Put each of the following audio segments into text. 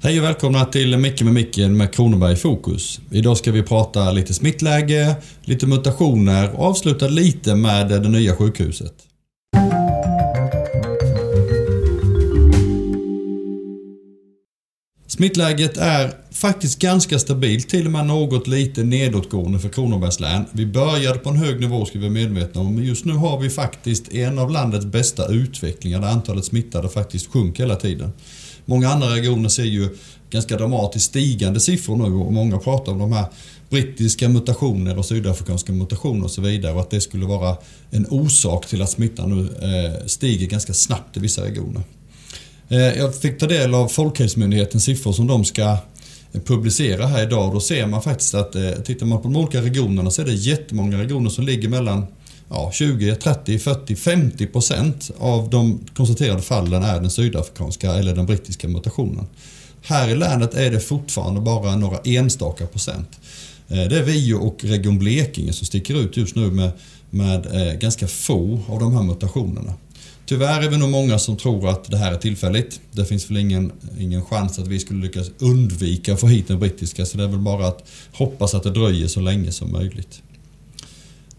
Hej och välkomna till Micke med Micken med Kronoberg i fokus. Idag ska vi prata lite smittläge, lite mutationer och avsluta lite med det nya sjukhuset. Smittläget är faktiskt ganska stabilt, till och med något lite nedåtgående för Kronobergs län. Vi började på en hög nivå ska vi vara medvetna om, men just nu har vi faktiskt en av landets bästa utvecklingar där antalet smittade faktiskt sjunker hela tiden. Många andra regioner ser ju ganska dramatiskt stigande siffror nu och många pratar om de här brittiska mutationer och sydafrikanska mutationer och så vidare och att det skulle vara en orsak till att smittan nu eh, stiger ganska snabbt i vissa regioner. Eh, jag fick ta del av Folkhälsomyndighetens siffror som de ska eh, publicera här idag. Då ser man faktiskt att tittar man på de olika regionerna så är det jättemånga regioner som ligger mellan ja, 20, 30, 40, 50 procent av de konstaterade fallen är den sydafrikanska eller den brittiska mutationen. Här i länet är det fortfarande bara några enstaka procent. Eh, det är vi och Region Blekinge som sticker ut just nu med, med eh, ganska få av de här mutationerna. Tyvärr är vi nog många som tror att det här är tillfälligt. Det finns väl ingen, ingen chans att vi skulle lyckas undvika att få hit den brittiska så det är väl bara att hoppas att det dröjer så länge som möjligt.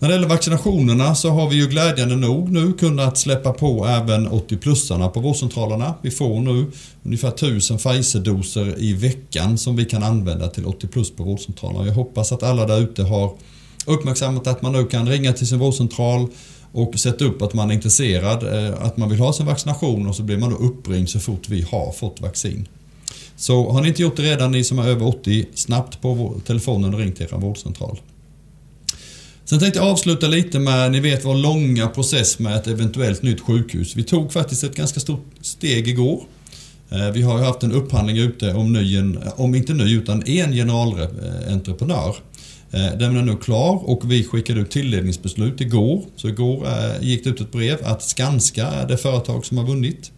När det gäller vaccinationerna så har vi ju glädjande nog nu kunnat släppa på även 80-plussarna på vårdcentralerna. Vi får nu ungefär 1000 Pfizer-doser i veckan som vi kan använda till 80 plus på vårdcentralerna. Jag hoppas att alla där ute har uppmärksammat att man nu kan ringa till sin vårdcentral och sätta upp att man är intresserad, eh, att man vill ha sin vaccination och så blir man då uppringd så fort vi har fått vaccin. Så har ni inte gjort det redan, ni som är över 80, snabbt på telefonen och ring till er vårdcentral. Sen tänkte jag avsluta lite med, ni vet vår långa process med ett eventuellt nytt sjukhus. Vi tog faktiskt ett ganska stort steg igår. Eh, vi har ju haft en upphandling ute om, ny, om inte ny utan en generalentreprenör. Eh, den är nu klar och vi skickade ut tilldelningsbeslut igår. Så igår eh, gick det ut ett brev att Skanska är det företag som har vunnit.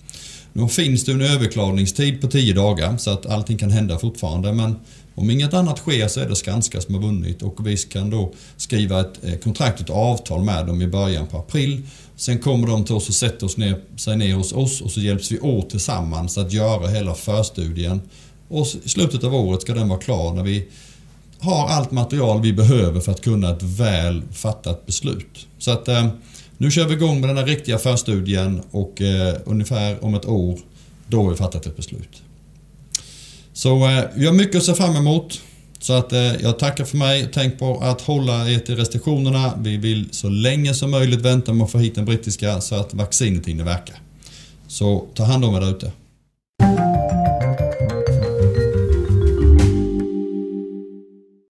Nu finns det en överklagningstid på 10 dagar så att allting kan hända fortfarande men om inget annat sker så är det Skanska som har vunnit och vi kan då skriva ett eh, kontrakt, ett avtal med dem i början på april. Sen kommer de till oss och sätter oss ner, sig ner hos oss och så hjälps vi åt tillsammans att göra hela förstudien. Och i slutet av året ska den vara klar när vi har allt material vi behöver för att kunna ett väl fattat beslut. Så att eh, nu kör vi igång med den här riktiga förstudien och eh, ungefär om ett år då har vi fattat ett beslut. Så eh, vi har mycket att se fram emot. Så att eh, jag tackar för mig. Tänk på att hålla er till restriktionerna. Vi vill så länge som möjligt vänta med att få hit den brittiska så att vaccinet hinner verka. Så ta hand om er där ute.